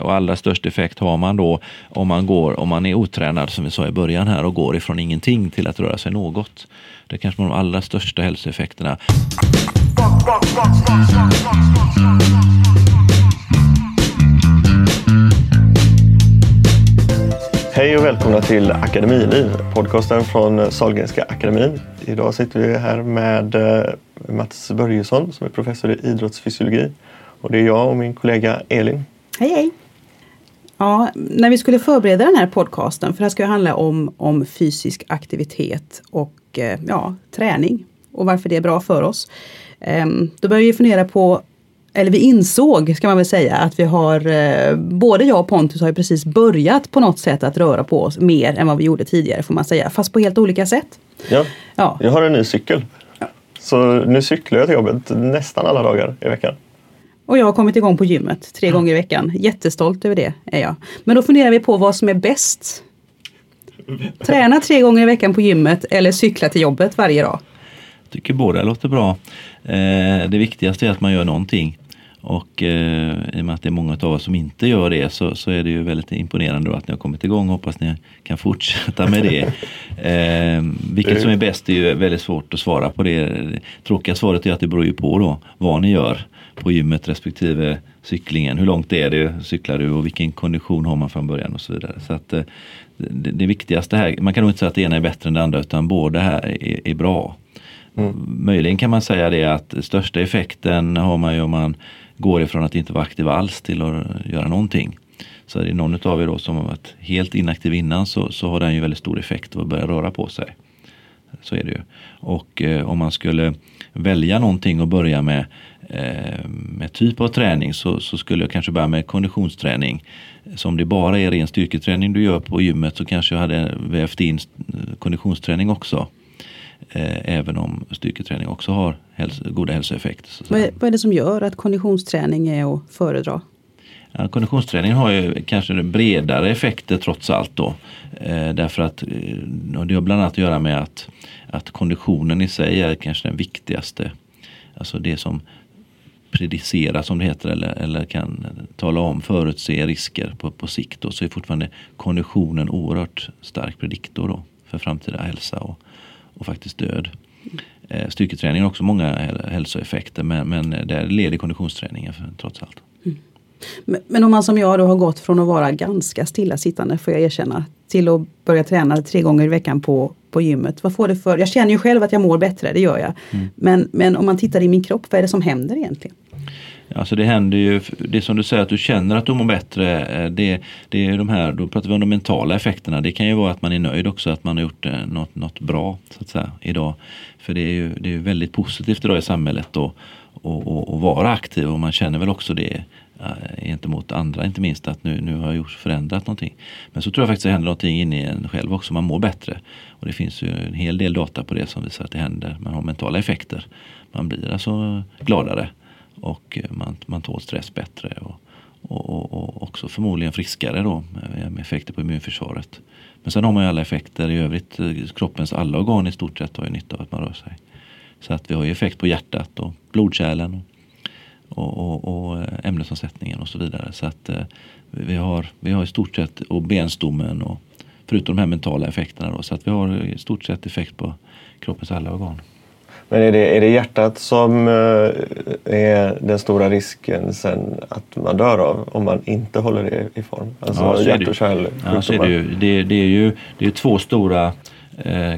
Och allra störst effekt har man då om man, går, om man är otränad som vi sa i början här och går ifrån ingenting till att röra sig något. Det är kanske de allra största hälsoeffekterna. Hej och välkomna till Akademiliv, podcasten från Sahlgrenska akademin. Idag sitter vi här med eh, Mats Börjesson som är professor i idrottsfysiologi. Och det är jag och min kollega Elin. Hej hej! Ja, när vi skulle förbereda den här podcasten, för det här ska ju handla om, om fysisk aktivitet och eh, ja, träning och varför det är bra för oss. Ehm, då började vi fundera på eller vi insåg, ska man väl säga, att vi har, eh, både jag och Pontus har ju precis börjat på något sätt att röra på oss mer än vad vi gjorde tidigare får man säga, fast på helt olika sätt. Ja, ja. jag har en ny cykel. Ja. Så nu cyklar jag till jobbet nästan alla dagar i veckan. Och jag har kommit igång på gymmet tre gånger i veckan. Jättestolt över det är jag. Men då funderar vi på vad som är bäst. Träna tre gånger i veckan på gymmet eller cykla till jobbet varje dag. Jag tycker båda låter bra. Eh, det viktigaste är att man gör någonting. Och eh, i och med att det är många av oss som inte gör det så, så är det ju väldigt imponerande att ni har kommit igång. Hoppas ni kan fortsätta med det. Eh, vilket som är bäst är ju väldigt svårt att svara på det. Tråkiga svaret är att det beror ju på då vad ni gör på gymmet respektive cyklingen. Hur långt är det, cyklar du och vilken kondition har man från början och så vidare. Så att eh, det, det viktigaste här, man kan nog inte säga att det ena är bättre än det andra utan båda här är, är bra. Mm. Möjligen kan man säga det att största effekten har man ju om man går ifrån att inte vara aktiv alls till att göra någonting. Så är det någon av er då som har varit helt inaktiv innan så, så har den ju väldigt stor effekt att börja röra på sig. Så är det ju. Och eh, om man skulle välja någonting att börja med med typ av träning så, så, skulle jag kanske börja med konditionsträning. Så om det bara är ren styrketräning du gör på gymmet så kanske jag hade vävt in konditionsträning också. Eh, även om styrketräning också har goda hälsoeffekter. Vad är, vad är det som gör att konditionsträning är att föredra? Ja, konditionsträning har ju kanske bredare effekter trots allt då. Eh, därför att eh, det har bland annat att göra med att, att konditionen i sig är kanske den viktigaste. Alltså det som predicera som det heter eller, eller kan tala om, förutse risker på, på sikt. Då, så är fortfarande konditionen oerhört stark prediktor då för framtida hälsa och, och faktiskt död. Eh, styrketräning har också många hälsoeffekter men, men där leder konditionsträningen för, trots allt. Men, om man som jag då har gått från att vara ganska stillasittande får jag erkänna till att börja träna tre gånger i veckan på, på gymmet. Vad får det för, jag känner ju själv att jag mår bättre, det gör jag. Mm. Men, men om man tittar i min kropp, vad är det som händer egentligen? Alltså det händer ju, det som du säger att du känner att du mår bättre, eh, det, det är de här, då pratar vi om de mentala effekterna. Det kan ju vara att man är nöjd också, att man har gjort eh, något, något bra så att säga, idag. För det är ju det är väldigt positivt idag i samhället att vara aktiv och man känner väl också det Eh, gentemot andra inte minst att nu, nu har jag gjort, förändrat någonting. Men så tror jag faktiskt det händer någonting inne i en själv också, man mår bättre. Och det finns ju en hel del data på det som visar att det händer, man har mentala effekter. Man blir alltså gladare och eh, man, man tål stress bättre. Och, och, och, också förmodligen friskare då med effekter på immunförsvaret. Men sen har man ju alla effekter i övrigt. Eh, kroppens alla organ i stort sett har ju nytta av att man rör sig. Så att vi har ju effekt på hjärtat och blodkärlen och, och, och ämnesomsättningen och så vidare. Så att eh, vi har, vi har i stort sett, och benstommen och förutom de här mentala effekterna då, så att vi har i stort sett effekt på kroppens alla organ. Men är det, är det hjärtat som eh, är den stora risken sen att man dör av om man inte håller det i form? Alltså ja, hjärt och kärlsjukdomar. Ja, så är det, ju. Det, det, är ju det är två stora eh,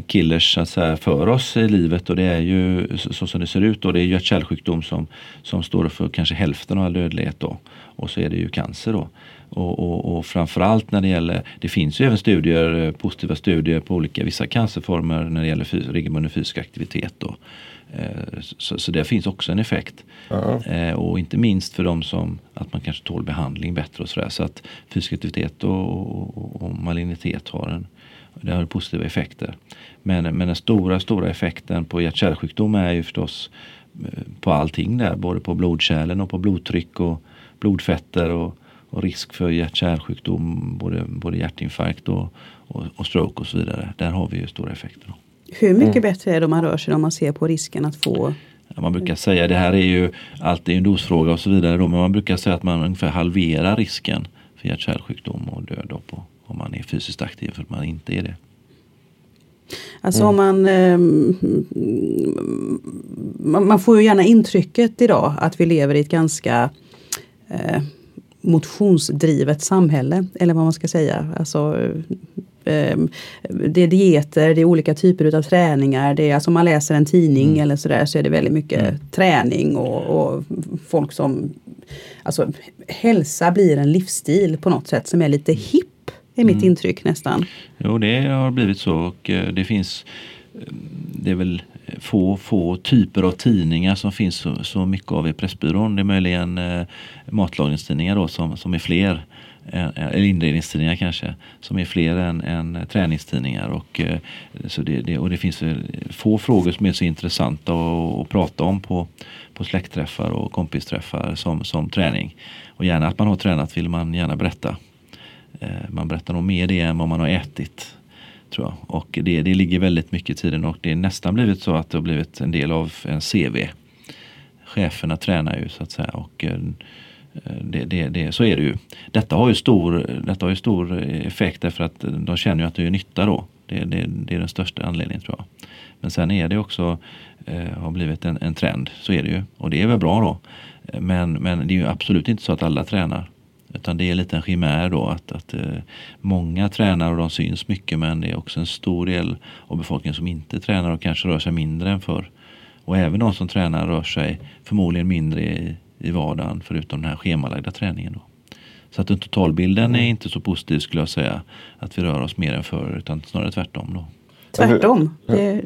killers så att säga, för oss i livet och det är ju så som det ser ut då, det är hjärt-kärlsjukdom som, som står för kanske hälften av all dödlighet då. Och så är det ju cancer då. Och, och, och framförallt när det gäller, det finns ju även studier, eh, positiva studier på olika, vissa cancerformer när det gäller fys, regelbunden fysisk aktivitet. Då. Eh, så, så det finns också en effekt. Uh-huh. Och inte minst för de som, att man kanske tål behandling bättre och sådär. Så att fysisk aktivitet och, och malignitet har en, det har positiva effekter. Men, men den stora, stora effekten på hjärt-kärlsjukdom är ju förstås på allting där. Både på blodkärlen och på blodtryck och blodfetter och och risk för hjärt-kärlsjukdom, både, både hjärtinfarkt och, och, och, stroke och så vidare. Där har vi ju stora effekter. Hur mycket mm. bättre är det om man rör sig om man ser på risken att få man brukar säga, det här är ju alltid en dosfråga och så vidare då, men man brukar säga att man ungefär halverar risken för hjärt-kärlsjukdom och död då på, om man är fysiskt aktiv för att man inte är det. Alltså om man, eh, man får ju gärna intrycket idag att vi lever i ett ganska eh, motionsdrivet samhälle. Eller vad man ska säga. Alltså, eh, det är dieter, det är olika typer av träningar. Det är, alltså om man läser en tidning mm. eller sådär så är det väldigt mycket mm. träning och, och, folk som... Alltså hälsa blir en livsstil på något sätt som är lite hipp är mitt mm. intryck nästan. Jo, det har blivit så och eh, det finns eh, det är väl få, få typer av tidningar som finns så, så mycket av i Pressbyrån. Det är möjligen eh, matlagningstidningar då som, som är fler, eh, eller inredningstidningar kanske, som är fler än, än träningstidningar. Och, eh, så det, det, och det finns få frågor som är så intressanta att, att prata om på, på släktträffar och kompisträffar som, som träning. Och gärna att man har tränat vill man gärna berätta. Eh, man berättar nog mer det än vad man har ätit. Tror jag. Och det, det ligger väldigt mycket i tiden och det är nästan blivit så att det har blivit en del av en CV. Cheferna tränar ju så att säga. Och, eh, det, det, det, så är det ju. Detta har ju stor, detta har ju stor effekt därför att de känner ju att det gör nytta då. Det, det, det är den största anledningen tror jag. Men sen är det också, eh, har blivit en, en trend, så är det ju. Och det är väl bra då. Men, men det är ju absolut inte så att alla tränar. Utan det är lite en chimär då att, att eh, många tränar och de syns mycket men det är också en stor del av befolkningen som inte tränar och kanske rör sig mindre än förr. Och även de som tränar rör sig förmodligen mindre i, i vardagen förutom den här schemalagda träningen. Då. Så att den totalbilden är inte så positiv skulle jag säga. Att vi rör oss mer än förr utan snarare tvärtom. Då. Tvärtom. Det,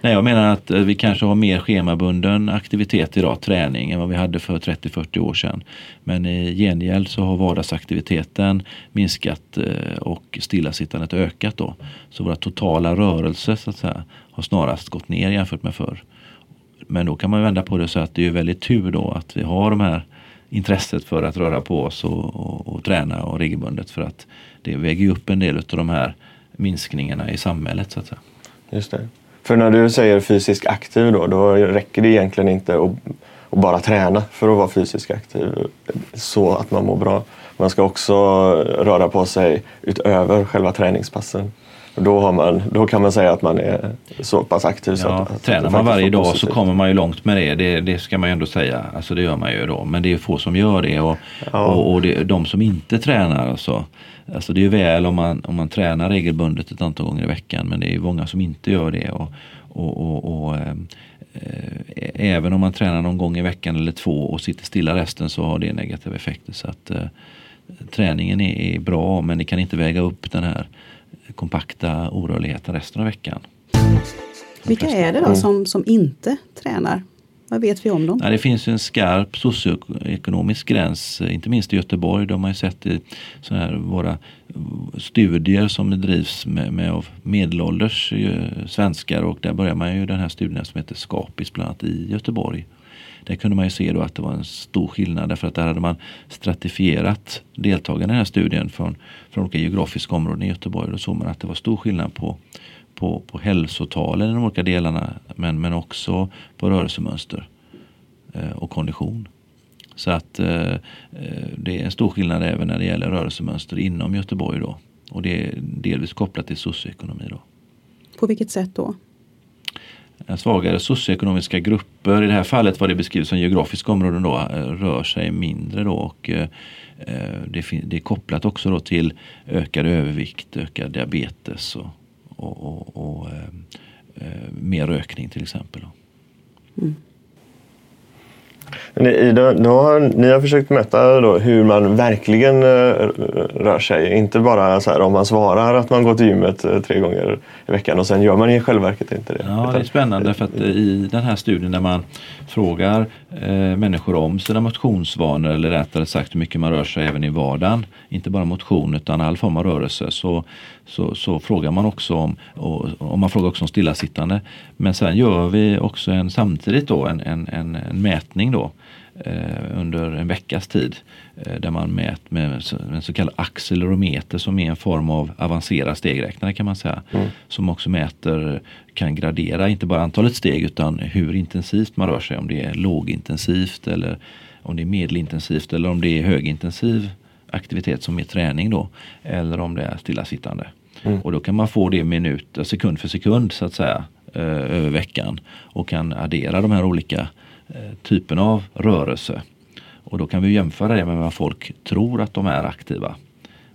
Nej, jag menar att eh, vi kanske har mer schemabunden aktivitet idag, träning, än vad vi hade för 30-40 år sedan. Men i gengäld så har vardagsaktiviteten minskat eh, och stillasittandet ökat. Då. Så våra totala rörelser så att säga, har snarast gått ner jämfört med förr. Men då kan man vända på det så att det är väldigt tur då att vi har de här intresset för att röra på oss och, och, och träna och regelbundet för att det väger upp en del av de här minskningarna i samhället. så att säga. Just det. För när du säger fysiskt aktiv då, då räcker det egentligen inte att, att bara träna för att vara fysiskt aktiv så att man mår bra. Man ska också röra på sig utöver själva träningspassen. Då, har man, då kan man säga att man är så pass aktiv. Så att, att tränar man varje dag så kommer man ju långt med det. det. Det ska man ju ändå säga. Alltså det gör man ju då. Men det är få som gör det. Och, ja. och, och det, de som inte tränar alltså, Alltså det är väl om man, om man tränar regelbundet ett antal gånger i veckan men det är många som inte gör det. Och, och, och, och eh, även om man tränar någon gång i veckan eller två och sitter stilla resten så har det negativa effekter. Så att eh, träningen är, är, bra men det kan inte väga upp den här kompakta orörligheten resten av veckan. Vilka är det då som, som inte tränar? Vad vet vi om dem? Ja, det finns en skarp socioekonomisk gräns, inte minst i Göteborg. De har ju sett i såna här, våra studier som bedrivs med, med av medelålders eh, svenskar och där börjar man ju den här studien som heter Skapis bland annat i Göteborg. Där kunde man ju se då att det var en stor skillnad därför att där hade man stratifierat deltagarna i den här studien från, från olika geografiska områden i Göteborg. Då såg man att det var stor skillnad på på, på hälsotalen i de olika delarna men, men också på rörelsemönster eh, och kondition. Så att eh, eh det är en stor skillnad även när det gäller rörelsemönster inom Göteborg då. Och det är delvis kopplat till socioekonomi då. På vilket sätt då? Eh, svagare socioekonomiska grupper, i det här fallet var det beskrivet som geografiska områden då, eh, rör sig mindre då och eh, det, det, är kopplat också då till ökad övervikt, ökad diabetes och och, och, och mer rökning till exempel. Mm. Ni, då har, ni har försökt mäta då hur man verkligen uh, rör sig. Inte bara så här, om man svarar att man går till gymmet uh, tre gånger i veckan och sen gör man i själva verket inte det. Ja, det är spännande för att i den här studien när man frågar människor om sina motionsvanor eller rättare sagt hur mycket man rör sig även i vardagen. Inte bara motion utan all form av rörelse. Så, så, så frågar man också om, och, man frågar också om stillasittande. Men sen gör vi också en, samtidigt då en, en, en, en mätning då eh, under en veckas tid eh, där man mäter med en så kallad accelerometer som är en form av avancerad stegräknare kan man säga. Mm. Som också mäter, kan gradera inte bara antalet steg utan hur intensivt man rör sig. Om det är lågintensivt eller om det är medelintensivt eller om det är högintensiv aktivitet som är träning då eller om det är stillasittande. Mm. Och då kan man få det minut, sekund för sekund så att säga eh, över veckan och kan addera de här olika eh, typerna av rörelse. Och då kan vi jämföra det med vad folk tror att de är aktiva.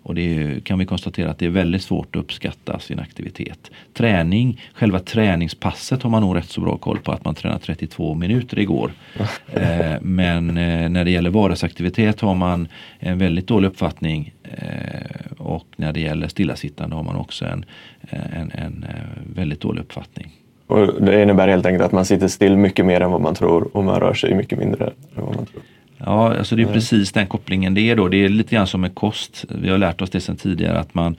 Och det kan vi konstatera att det är väldigt svårt att uppskatta sin aktivitet. Träning, själva träningspasset har man nog rätt så bra koll på att man tränar 32 minuter igår. eh, men eh, när det gäller vardagsaktivitet har man en väldigt dålig uppfattning eh, och när det gäller stillasittande har man också en, en, en eh, väldigt dålig uppfattning. Och det innebär helt enkelt att man sitter still mycket mer än vad man tror och man rör sig mycket mindre än vad man tror. Ja, alltså det är precis den kopplingen det är då. Det är lite grann som med kost. Vi har lärt oss det sedan tidigare att man,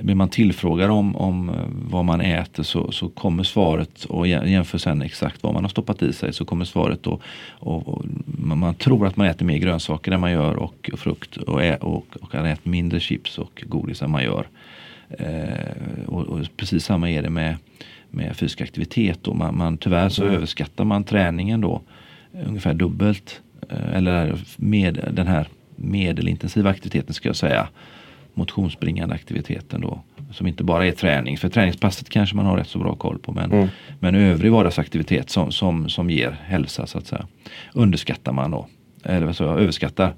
blir man tillfrågar om, om vad man äter så, så kommer svaret och jämför sen exakt vad man har stoppat i sig så kommer svaret då och, och man tror att man äter mer grönsaker än man gör och, och frukt och, ä, och, och äter mindre chips och godis än man gör. Eh, och, och, precis samma är det med, med fysisk aktivitet. Då. Man, man, tyvärr så mm. överskattar man träningen då ungefär dubbelt Eh, eller med den här medelintensiva aktiviteten ska jag säga. Motionsbringande aktiviteten då. Som inte bara är träning. För träningspasset kanske man har rätt så bra koll på. Men, mm. men övrig vardagsaktivitet som, som, som ger hälsa så att säga. Underskattar man då. Eller så, överskattar.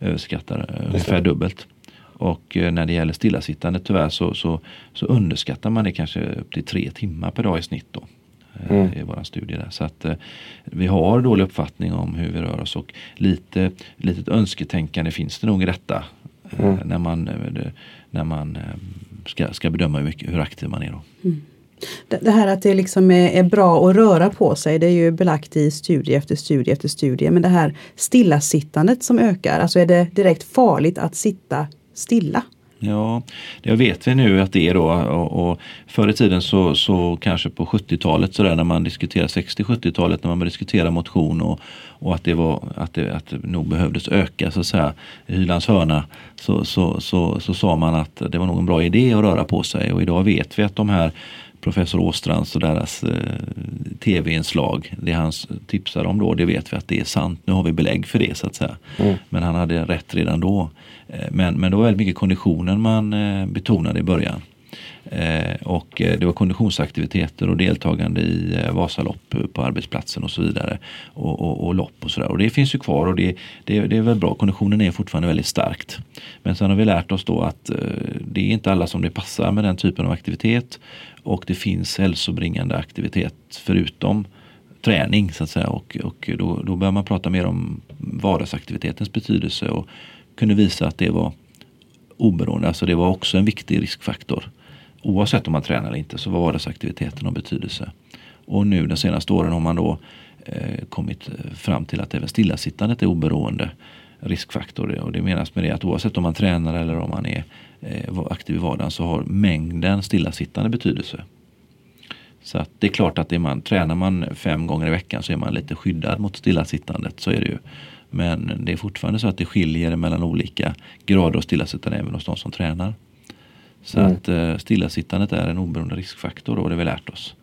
Överskattar ungefär dubbelt. Och eh, när det gäller stillasittande tyvärr så, så, så underskattar man det kanske upp till tre timmar per dag i snitt. Då. Eh, mm. i våran studie. Där. Så att eh, vi har dålig uppfattning om hur vi rör oss och lite litet önsketänkande finns det nog i detta. Eh, mm. när man, när man ska, ska bedöma hur, mycket, hur aktiv man är. Då. Mm. Det här att det liksom är, är, bra att röra på sig, det är ju belagt i studie efter studie efter studie. Men det här stillasittandet som ökar, alltså är det direkt farligt att sitta stilla? Ja, det vet vi nu att det är då. Och, och förr i tiden så, så kanske på 70-talet så där när man diskuterade 60-70-talet när man började diskutera motion och, och att det var att det, att det nog behövdes öka så att säga i Hylands hörna så, så, så, så sa man att det var nog en bra idé att röra på sig och idag vet vi att de här professor Åstrands och deras eh, tv-inslag, det han tipsar om då, det vet vi att det är sant. Nu har vi belägg för det så att säga. Mm. Men han hade rätt redan då. Eh, men, men det var väldigt mycket konditionen man eh, betonade i början. Eh, och eh, det var konditionsaktiviteter och deltagande i eh, Vasalopp på arbetsplatsen och så vidare. Och, och, och lopp och sådär. Och det finns ju kvar och det, det, det, är väl bra. Konditionen är fortfarande väldigt starkt. Men sen har vi lärt oss då att det är inte alla som det passar med den typen av aktivitet. Och det finns hälsobringande aktivitet förutom träning så att säga. Och, och då, då börjar man prata mer om vardagsaktivitetens betydelse och kunde visa att det var oberoende. Alltså det var också en viktig riskfaktor. Oavsett om man tränar eller inte så var vardagsaktiviteten av betydelse. Och nu de senaste åren har man då eh, kommit eh, fram till att även stillasittandet är oberoende riskfaktor. Och det menas med det att oavsett om man tränar eller om man är eh, aktiv i vardagen så har mängden stillasittande betydelse. Så att det är klart att är man, tränar man fem gånger i veckan så är man lite skyddad mot stillasittandet. Så är det ju. Men det är fortfarande så att det skiljer mellan olika grader av stillasittande även hos de som tränar. Så mm. att eh, stillasittandet är en oberoende riskfaktor och det har vi lärt oss.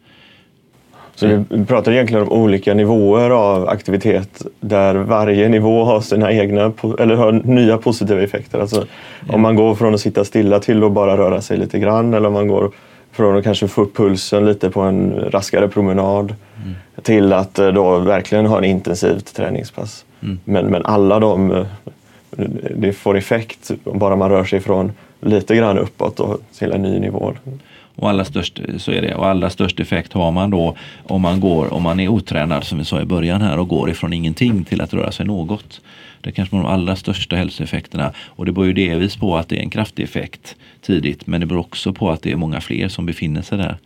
Så vi pratar egentligen om olika nivåer av aktivitet där varje nivå har sina egna eller har nya positiva effekter. Alltså, ja. Om man går från att sitta stilla till att bara röra sig lite grann eller om man går från att kanske få upp pulsen lite på en raskare promenad mm. till att eh, då verkligen ha en intensivt träningspass. Mm. Men, men alla de eh, det får effekt bara man rör sig från lite grann uppåt och till en ny nivå. Och allra störst, så är det. Och allra störst effekt har man då om man, går, om man är otränad som vi sa i början här och går ifrån ingenting till att röra sig något. Det är de allra största hälsoeffekterna. Och det beror ju delvis på att det är en kraftig effekt tidigt. Men det beror också på att det är många fler som befinner sig där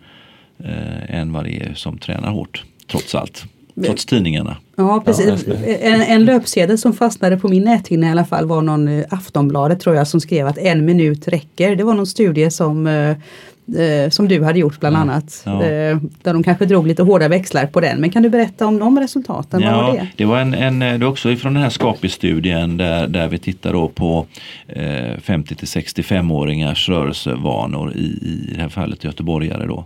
eh, än vad det är som tränar hårt. Trots allt. Trots tidningarna. Ja precis. En, en löpsedel som fastnade på min näthinna i alla fall var någon eh, Aftonbladet tror jag som skrev att en minut räcker. Det var någon studie som eh, eh som du hade gjort bland ja, annat. Ja. Där de kanske drog lite hårda växlar på den. Men kan du berätta om de resultaten? Ja, var det? det var en, en, det var också ifrån den här SCAPI-studien där, där vi tittar då på eh, 50 till 65-åringars rörelsevanor i, i det här fallet göteborgare då.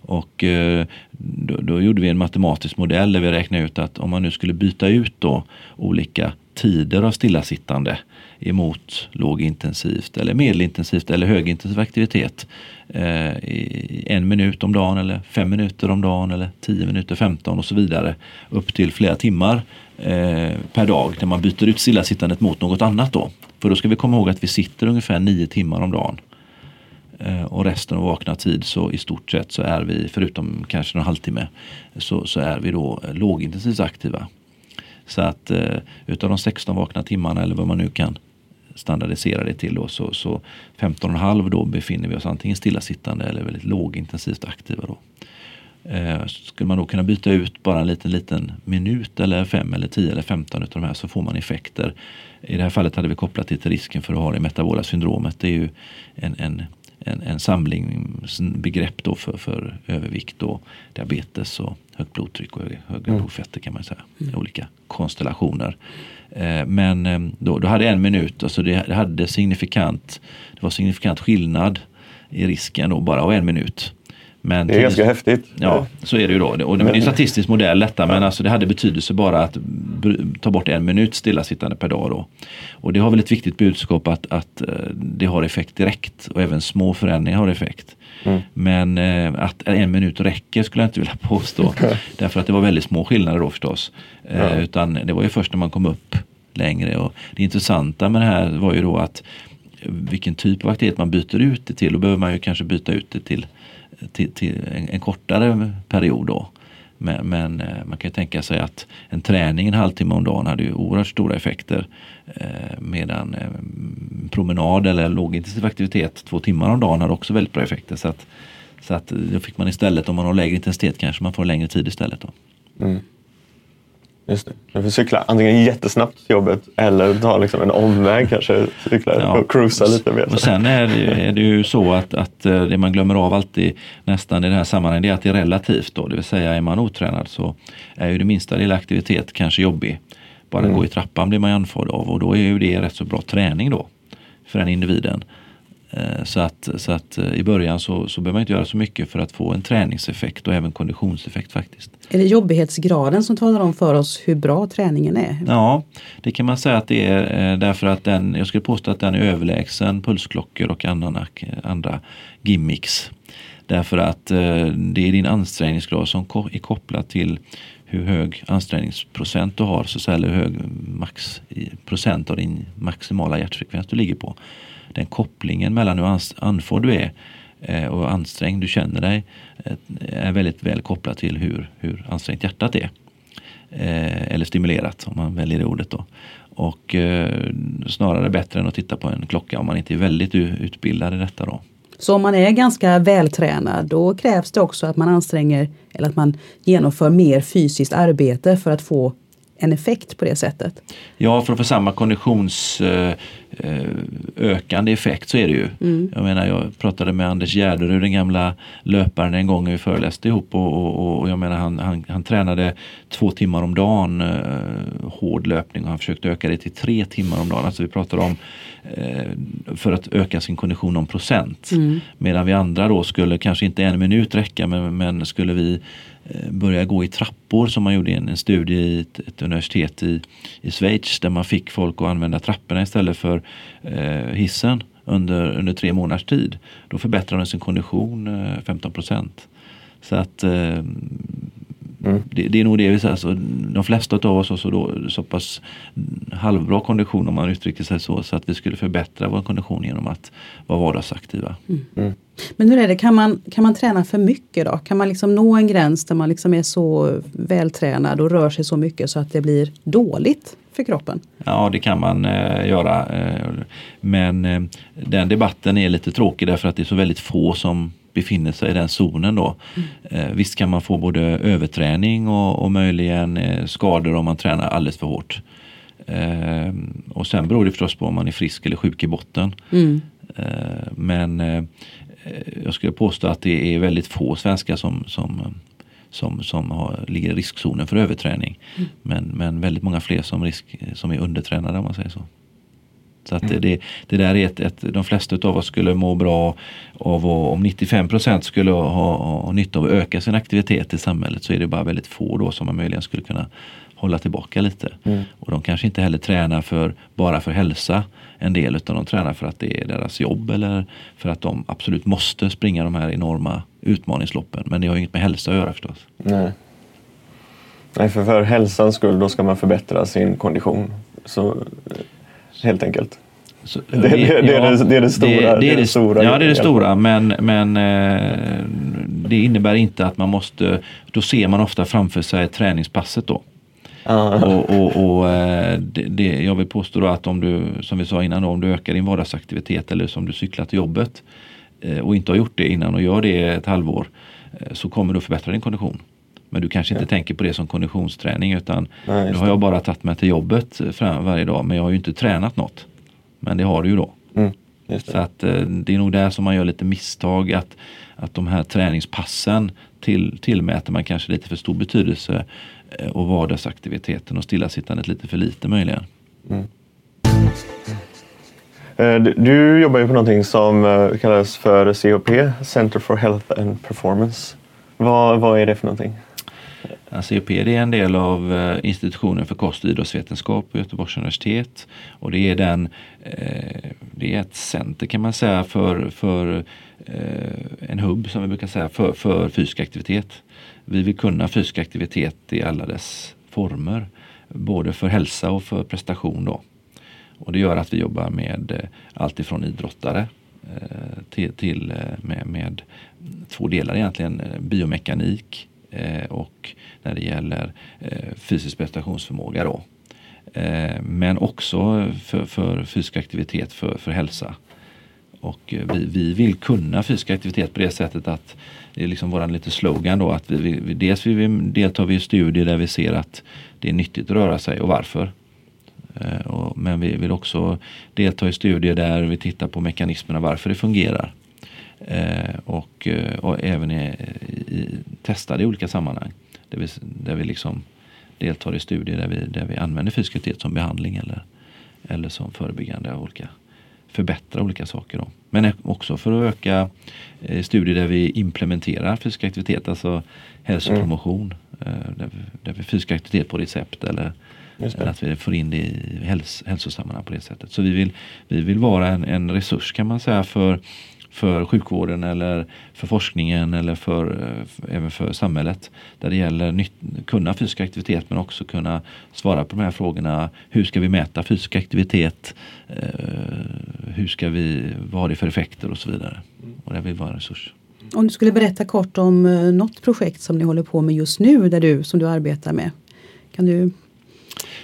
Och eh, då, då, gjorde vi en matematisk modell där vi räknade ut att om man nu skulle byta ut då olika tider av stillasittande emot lågintensivt eller medelintensivt eller högintensiv aktivitet eh, i en minut om dagen eller fem minuter om dagen eller tio minuter, femton och så vidare upp till flera timmar eh, per dag när man byter ut stillasittandet mot något annat då. För då ska vi komma ihåg att vi sitter ungefär nio timmar om dagen. Eh, och resten av vakna tid så i stort sett så är vi, förutom kanske en halvtimme, så, så är vi då lågintensivt aktiva. Så att eh, utav de 16 vakna timmarna eller vad man nu kan standardisera det till då, så, så 15,5 då befinner vi oss antingen stillasittande eller väldigt lågintensivt aktiva. Då. Eh, skulle man då kunna byta ut bara en liten, liten minut eller 5 eller 10 eller 15 utav de här så får man effekter. I det här fallet hade vi kopplat det till risken för att ha det metabola syndromet. Det är ju en, en en, en samling begrepp då för, för övervikt och diabetes och högt blodtryck och höga mm. blodfetter kan man säga. Mm. Olika konstellationer. Eh, men eh, då, då hade en minut, alltså det, det, hade signifikant, det var signifikant skillnad i risken då bara av en minut. Men det är ganska häftigt. Ja, så är det ju då. Och det är en statistisk modell detta, men alltså det hade betydelse bara att ta bort en minut stillasittande per dag. Då. Och det har väl ett viktigt budskap att, att eh, det har effekt direkt och även små förändringar har effekt. Mm. Men eh, att en minut räcker skulle jag inte vilja påstå. Därför att det var väldigt små skillnader då förstås. Eh, ja. Utan det var ju först när man kom upp längre. Och det intressanta med det här var ju då att vilken typ av aktivitet man byter ut det till. Då behöver man ju kanske byta ut det till till, till en, en, kortare period då. Men, men, eh, man kan ju tänka sig att en träning en halvtimme om dagen hade ju oerhört stora effekter. Eh, medan eh, promenad eller lågintensiv aktivitet två timmar om dagen hade också väldigt bra effekter. Så att, så att då fick man istället, om man har lägre intensitet kanske man får längre tid istället. Då. Mm. Just det. Du får cykla antingen jättesnabbt till jobbet eller ta liksom en omväg kanske. Cykla ja. och cruisa lite mer. Och sen är det, är det ju så att, att eh, det man glömmer av alltid nästan i det här sammanhanget är att det är relativt. Då. Det vill säga är man otränad så är ju det minsta lilla aktivitet kanske jobbig. Bara mm. gå i trappan blir man ju andfådd av och då är ju det rätt så bra träning då för den individen. Eh, så att, så att eh, i början så, så behöver man inte göra så mycket för att få en träningseffekt och även konditionseffekt faktiskt. Är det jobbighetsgraden som talar om för oss hur bra träningen är? Ja, det kan man säga att det är eh, därför att den, jag skulle påstå att den är överlägsen pulsklockor och andra, andra gimmicks. Därför att det är din ansträngningsgrad som är kopplad till hur hög ansträngningsprocent du har, så eller hur hög max, procent av din maximala hjärtfrekvens du ligger på den kopplingen mellan hur andfådd du är eh, och ansträngd du känner dig eh, är väldigt väl kopplad till hur, hur ansträngt hjärtat är. Eh, eller stimulerat om man väljer det ordet då. Och snarare bättre än att titta på en klocka om man inte är väldigt utbildad i detta då. Så om man är ganska vältränad då krävs det också att man anstränger eller att man genomför mer fysiskt arbete för att få en effekt på det sättet? Ja, för att få samma konditionsökande effekt så är det ju. Mm. Jag menar, jag pratade med Anders Gärderud, den gamla löparen, en gång vi föreläste ihop och, och, och jag menar han, han, han, tränade två timmar om dagen eh, hård löpning och han försökte öka det till tre timmar om dagen. Alltså vi pratar om eh, för att öka sin kondition om procent. Mm. Medan vi andra då skulle kanske inte en minut räcka men, men skulle vi Eh, börja gå i trappor som man gjorde i en, en studie i ett, ett, universitet i, i Schweiz där man fick folk att använda trapporna istället för eh, hissen under, under tre månaders tid. Då förbättrade de sin kondition eh, 15 procent. Så att eh, Mm. Det, det, är nog det vi säger. Alltså, de flesta av oss har så, då, så pass halvbra kondition om man uttrycker sig så. Så att vi skulle förbättra vår kondition genom att vara vardagsaktiva. Mm. Mm. Men hur är det, kan man, kan man träna för mycket då? Kan man liksom nå en gräns där man liksom är så vältränad och rör sig så mycket så att det blir dåligt för kroppen? Ja, det kan man eh, göra. Eh, men eh, den debatten är lite tråkig därför att det är så väldigt få som befinner sig i den zonen då. Mm. Eh, visst kan man få både överträning och, och möjligen eh, skador om man tränar alldeles för hårt. Eh, och sen beror det förstås på om man är frisk eller sjuk i botten. Mm. Men jag skulle påstå att det är väldigt få svenskar som, som som, som har, ligger i riskzonen för överträning. Mm. Men, men väldigt många fler som, risk, som är undertränade om man säger så. Så att det, det där är ett, ett, de flesta av oss skulle må bra av att, om 95 procent skulle ha, ha nytta av att öka sin aktivitet i samhället så är det bara väldigt få då som man möjligen skulle kunna hålla tillbaka lite. Mm. Och de kanske inte heller tränar för, bara för hälsa en del utan de tränar för att det är deras jobb eller för att de absolut måste springa de här enorma utmaningsloppen. Men det har inget med hälsa att göra förstås. Nej. Nej, för, för hälsans skull då ska man förbättra sin kondition. Så, helt enkelt. Så, Det- det- det är det- det är det stora- Det, är det, Ja, det är det stora. Men, men eh, det innebär inte att man måste... Då ser man ofta framför sig träningspasset då. Ja. Och, och, och eh, det, jag vill påstå att om du, som vi sa innan, om du ökar din vardagsaktivitet eller som du cyklar till jobbet eh, och inte har gjort det innan och gör det ett halvår eh, så kommer du förbättra din kondition. Men du kanske inte tänker på det som konditionsträning utan Nej, nu har det. jag bara tagit mig till jobbet fram varje dag men jag har ju inte tränat något. Men det har du ju då. Mm, Så det. att eh, det är nog där som man gör lite misstag att, att de här träningspassen till, tillmäter man kanske lite för stor betydelse eh, och vardagsaktiviteten och stillasittandet lite för lite möjligen. Eh, du- jobbar ju på någonting som kallas för CHP, Center for Health and Performance. Vad, vad är det för någonting? Alltså, ja, COP är en del av eh, institutionen för kost och idrottsvetenskap på Göteborgs universitet. Och det är, den, eh, det är ett center kan man säga för, för eh, en hubb som vi brukar säga för, för fysisk aktivitet. Vi vill kunna fysisk aktivitet i alla dess former. Både för hälsa och för prestation. Då. Och det gör att vi jobbar med allt ifrån idrottare till, till med, med två delar egentligen. Biomekanik Eh, och när det gäller eh, fysisk prestationsförmåga. Då. Eh, men också för, för fysisk aktivitet för, för hälsa. Och vi, vi vill kunna fysisk aktivitet på det sättet att det är liksom våran lite slogan då att vi, vi, dels vill vi deltar vi i studier där vi ser att det är nyttigt att röra sig och varför. Men vi vill också delta i studier där vi tittar på mekanismerna varför det fungerar. Eh, och, eh, och även i, i, testa det i olika sammanhang. Där vi, där vi liksom deltar i studier där vi, där vi använder fysisk aktivitet som behandling eller, eller som förebyggande av olika förbättra olika saker. Då. Men också för att öka eh, studier där vi implementerar fysisk aktivitet, alltså hälsopromotion. Eh, där, vi, fysisk aktivitet på recept eller, eller att vi får in det i häls, hälsosammanhang på det sättet. Så vi vill, vi vill vara en, en resurs kan man säga för, för sjukvården eller för forskningen eller för, eh, även för samhället. Där det gäller nytt, kunna fysisk aktivitet men också kunna svara på de här frågorna. Hur ska vi mäta fysisk aktivitet? Eh, hur ska vi, vad har det för effekter och så vidare. Och det vill vara en resurs. Om du skulle berätta kort om eh, något projekt som ni håller på med just nu där du, som du arbetar med. Kan du?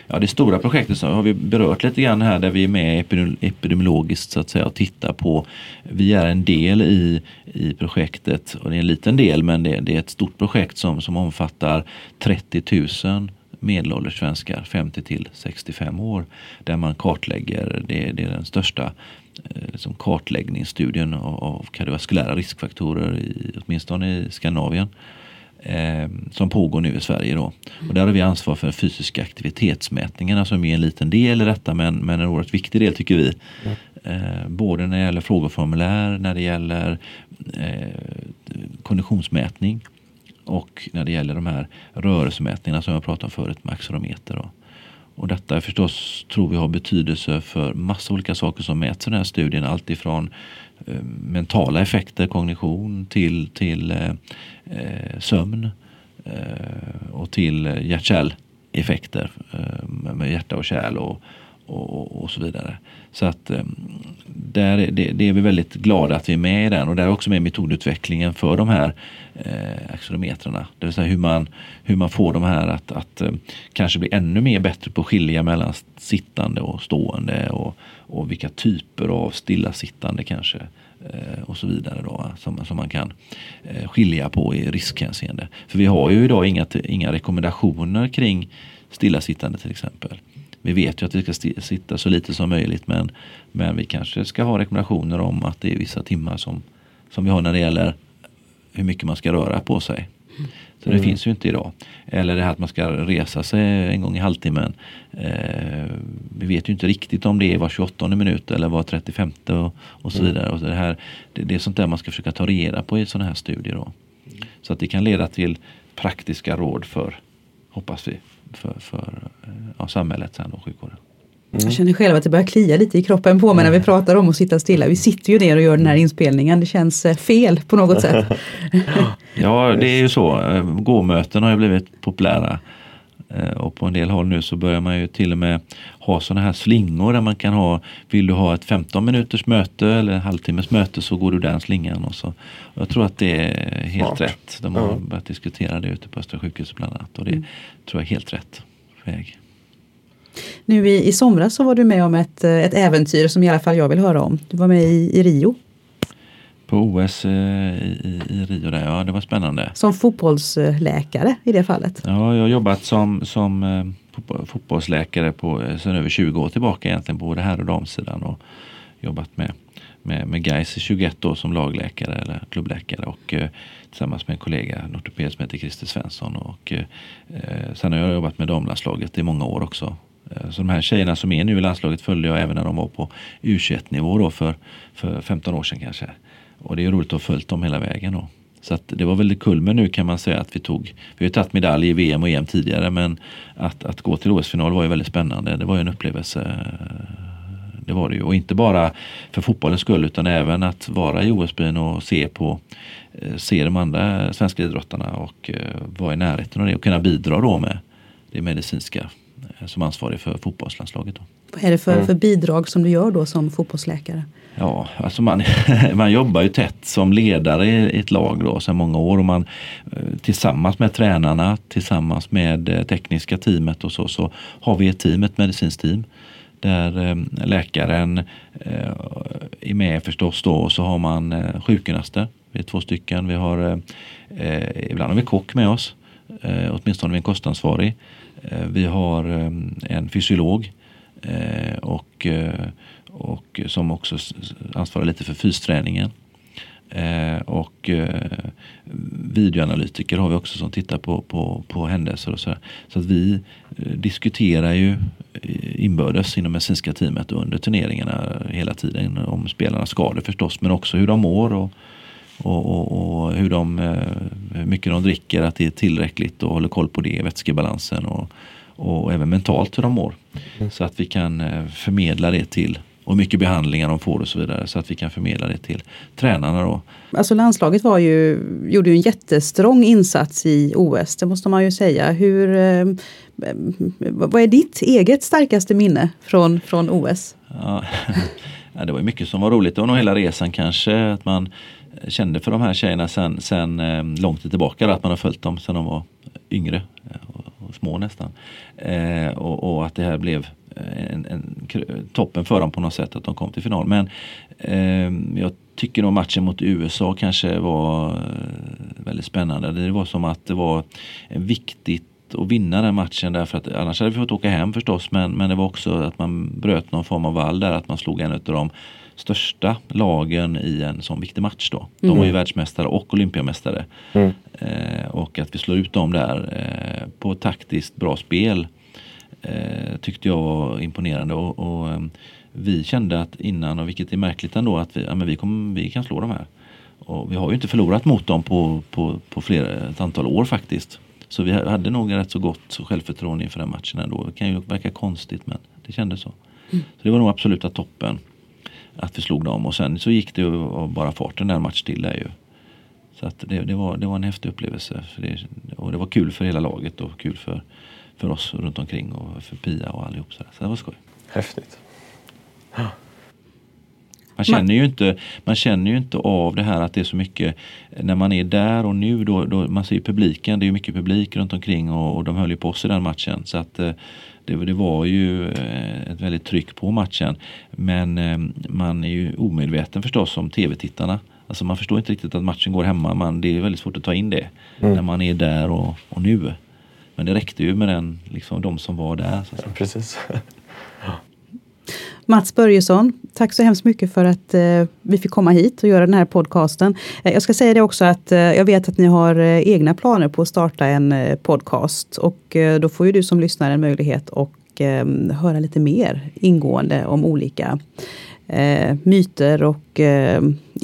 Ja, det stora projektet som har vi berört lite grann här där vi är med epidemiologiskt så att säga och tittar på. Vi är en del i, i projektet och det är en liten del men det, det är ett stort projekt som, som omfattar 30 000 medelålders svenskar 50 till 65 år där man kartlägger, det, det är den största eh, liksom kartläggningsstudien av, av kardiovaskulära riskfaktorer i, åtminstone i Skandinavien eh, som pågår nu i Sverige. Då. Och där har vi ansvar för fysiska aktivitetsmätningarna som är en liten del i detta men, men en oerhört viktig del tycker vi. Eh, både när det gäller frågeformulär, när det gäller eh, konditionsmätning och när det gäller de här rörelsemätningarna som jag pratade om förut med accelerometer. Då. Och detta är förstås tror vi har betydelse för massa olika saker som mäts i den här studien. Allt ifrån Eh, mentala effekter, kognition till, till eh, eh sömn eh, och till eh, hjärt-kärleffekter eh, med med hjärta och kärl och, och, och, så vidare. Så att eh, där är, det, det är vi väldigt glada att vi är med i den och där är också med metodutvecklingen för de här eh, accelerometrarna. Det vill säga hur man, hur man får de här att, att eh, kanske bli ännu mer bättre på att skilja mellan sittande och stående och, och vilka typer av stillasittande kanske eh, och så vidare då, som, som man kan eh, skilja på i riskhänseende. För vi har ju idag inga, inga rekommendationer kring stillasittande till exempel. Vi vet ju att vi ska sitta så lite som möjligt men, men vi kanske ska ha rekommendationer om att det är vissa timmar som, som vi har när det gäller hur mycket man ska röra på sig. Så det finns ju inte idag. Eller det här att man ska resa sig en gång i halvtimmen. Eh, vi vet ju inte riktigt om det är var 28 minut eller var 35 och, och så vidare. Och det, här, det, det, är sånt där man ska försöka ta reda på i sådana här studier. Då. Så att det kan leda till praktiska råd för, hoppas vi, för, för ja, samhället sen och sjukvården. Mm. Jag känner själv att det börjar klia lite i kroppen på mig när vi mm. pratar om att sitta stilla. Vi sitter ju ner och gör den här inspelningen. Det känns eh, fel på något sätt. ja, det är ju så. Eh, gåmöten har ju blivit populära. Eh, och på en del håll nu så börjar man ju till och med ha sådana här slingor där man kan ha, vill du ha ett 15 minuters möte eller en halvtimmes möte så går du den slingan. Och så. Jag tror att det är helt Smart. rätt. De har mm. börjat diskutera det ute på Östra sjukhuset bland annat. Och det mm. tror jag är helt rätt väg. Nu i, i somras så var du med om ett, eh, ett äventyr som i alla fall jag vill höra om. Du var med i, i Rio. På OS eh, i, i, Rio där, ja det var spännande. Som fotbollsläkare i det fallet? Ja, jag har jobbat som, som eh, fotbollsläkare på, sedan över 20 år tillbaka egentligen på både herr och damsidan och jobbat med, med, med Gais i 21 år som lagläkare eller klubbläkare och eh, tillsammans med en kollega, en ortoped som heter Christer Svensson och eh, sen har jag jobbat med damlandslaget i många år också Eh, så de här tjejerna som är nu i landslaget följde jag även när de var på U21 nivå då för, för 15 år sedan kanske. Och det är roligt att ha följt dem hela vägen då. Så att det var väldigt kul men nu kan man säga att vi tog, vi har tagit medalj i VM och EM tidigare men att, att gå till OS-final var ju väldigt spännande. Det var ju en upplevelse. Det var det ju. Och inte bara för fotbollens skull utan även att vara i OS-byn och se på eh, se de andra svenska idrottarna och eh, vara i närheten av det och kunna bidra då med det medicinska Eh, som ansvarig för fotbollslandslaget. Då. Vad är det för, mm. för bidrag som du gör då som fotbollsläkare? Ja, alltså man, man jobbar ju tätt som ledare i ett lag då sedan många år och man eh, tillsammans med tränarna, tillsammans med eh, tekniska teamet och så, så har vi ett team, ett medicinskt team där eh, läkaren är med förstås då och så har man sjukgymnaster. Vi är två stycken. Vi har, ibland har vi kock med oss, åtminstone vi en kostansvarig. Vi har en fysiolog och, och som också ansvarar lite för fysträningen. och videoanalytiker har vi också som tittar på, på, på händelser och sådär. Så att vi diskuterar ju inbördes inom medicinska teamet under turneringarna hela tiden om spelarnas skador förstås men också hur de mår och, och, och, och, hur, de, eh, hur mycket de dricker, att det är tillräckligt och håller koll på det, vätskebalansen och, och även mentalt hur de mår. Mm. Så att vi kan eh, förmedla det till och mycket behandlingar de får och så vidare så att vi kan förmedla det till tränarna. Då. Alltså landslaget var ju, gjorde ju en jättestrong insats i OS, det måste man ju säga. Hur, eh, vad är ditt eget starkaste minne från, från OS? Ja, det var mycket som var roligt. Nog hela resan kanske. Att man kände för de här tjejerna sen, sen eh, långt tillbaka. Att man har följt dem sen de var yngre eh, och, och små nästan. Eh, och, och, att det här blev en, en, toppen för dem på något sätt att de kom till final. Men eh, jag tycker nog matchen mot USA kanske var eh, väldigt spännande. Det var som att det var viktigt att vinna den matchen därför att annars hade vi fått åka hem förstås men, men det var också att man bröt någon form av vall där att man slog en av de största lagen i en sån viktig match då. De mm. var ju världsmästare och olympiamästare. Mm. Eh, och att vi slår ut dem där eh, på taktiskt bra spel eh, tyckte jag var imponerande. Och, och eh, vi kände att innan, och vilket är märkligt ändå, att vi, ja, men vi, kom, vi kan slå de här. Och vi har ju inte förlorat mot dem på, på, på flera, ett antal år faktiskt. Så vi hade nog rätt så gott självförtroende inför den matchen ändå. Det kan ju verka konstigt men det kändes så. Mm. Så det var nog absoluta toppen att vi slog dem och sen så gick det ju bara farten där match till där ju. Så att det, det, var, det var en häftig upplevelse. Det, och det var kul för hela laget och kul för, för oss runt omkring och för Pia och allihop. Så, så det var skoj. Häftigt. Man känner, ju inte, man känner ju inte av det här att det är så mycket när man är där och nu då, då man ser ju publiken, det är mycket publik runt omkring och, och de höll ju på i den matchen. Så att eh, det, det var ju eh, ett väldigt tryck på matchen. Men eh, man är ju omedveten förstås om tv-tittarna. Alltså man förstår inte riktigt att matchen går hemma. Man, det är väldigt svårt att ta in det mm. när man är där och, och nu. Men det räckte ju med den, liksom, de som var där. Ja, precis. Mats Börjesson, tack så hemskt mycket för att eh, vi fick komma hit och göra den här podcasten. Eh, jag ska säga det också att eh, jag vet att ni har eh, egna planer på att starta en eh, podcast och eh, då får ju du som lyssnar en möjlighet att höra lite mer ingående om olika myter och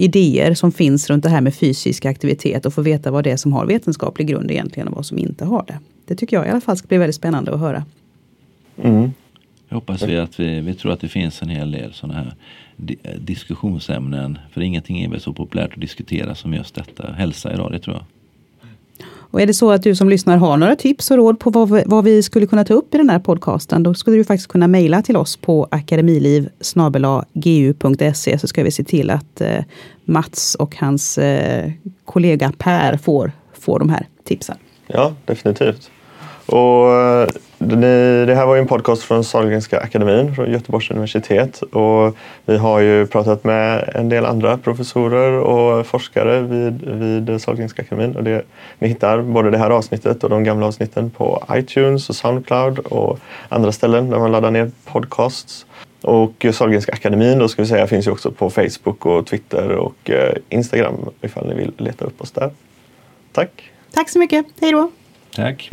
idéer som finns runt det här med fysisk aktivitet och få veta vad det är som har vetenskaplig grund egentligen och vad som inte har det. Det tycker jag i alla fall ska bli väldigt spännande att höra. Mm. Jag hoppas vi att vi, vi tror att det finns en hel del sådana här diskussionsämnen. För ingenting är väl så populärt att diskutera som just detta, hälsa idag, det tror jag. Och är det så att du som lyssnar har några tips och råd på vad vi, vad vi skulle kunna ta upp i den här podcasten, då skulle du faktiskt kunna mejla till oss på akademiliv gu.se så ska vi se till att eh, Mats och hans eh, kollega Per får, får de här tipsen. Ja, definitivt. Och eh, det här var ju en podcast från Sahlgrenska akademin från Göteborgs universitet och vi har ju pratat med en del andra professorer och forskare vid, vid Sahlgrenska akademin. Och det, ni hittar både det här avsnittet och de gamla avsnitten på iTunes och Soundcloud och andra ställen där man laddar ner podcasts. Och Sahlgrenska akademin då ska vi säga finns ju också på Facebook och Twitter och eh, Instagram ifall ni vill leta upp oss där. Tack! Tack så mycket, hej då! Tack!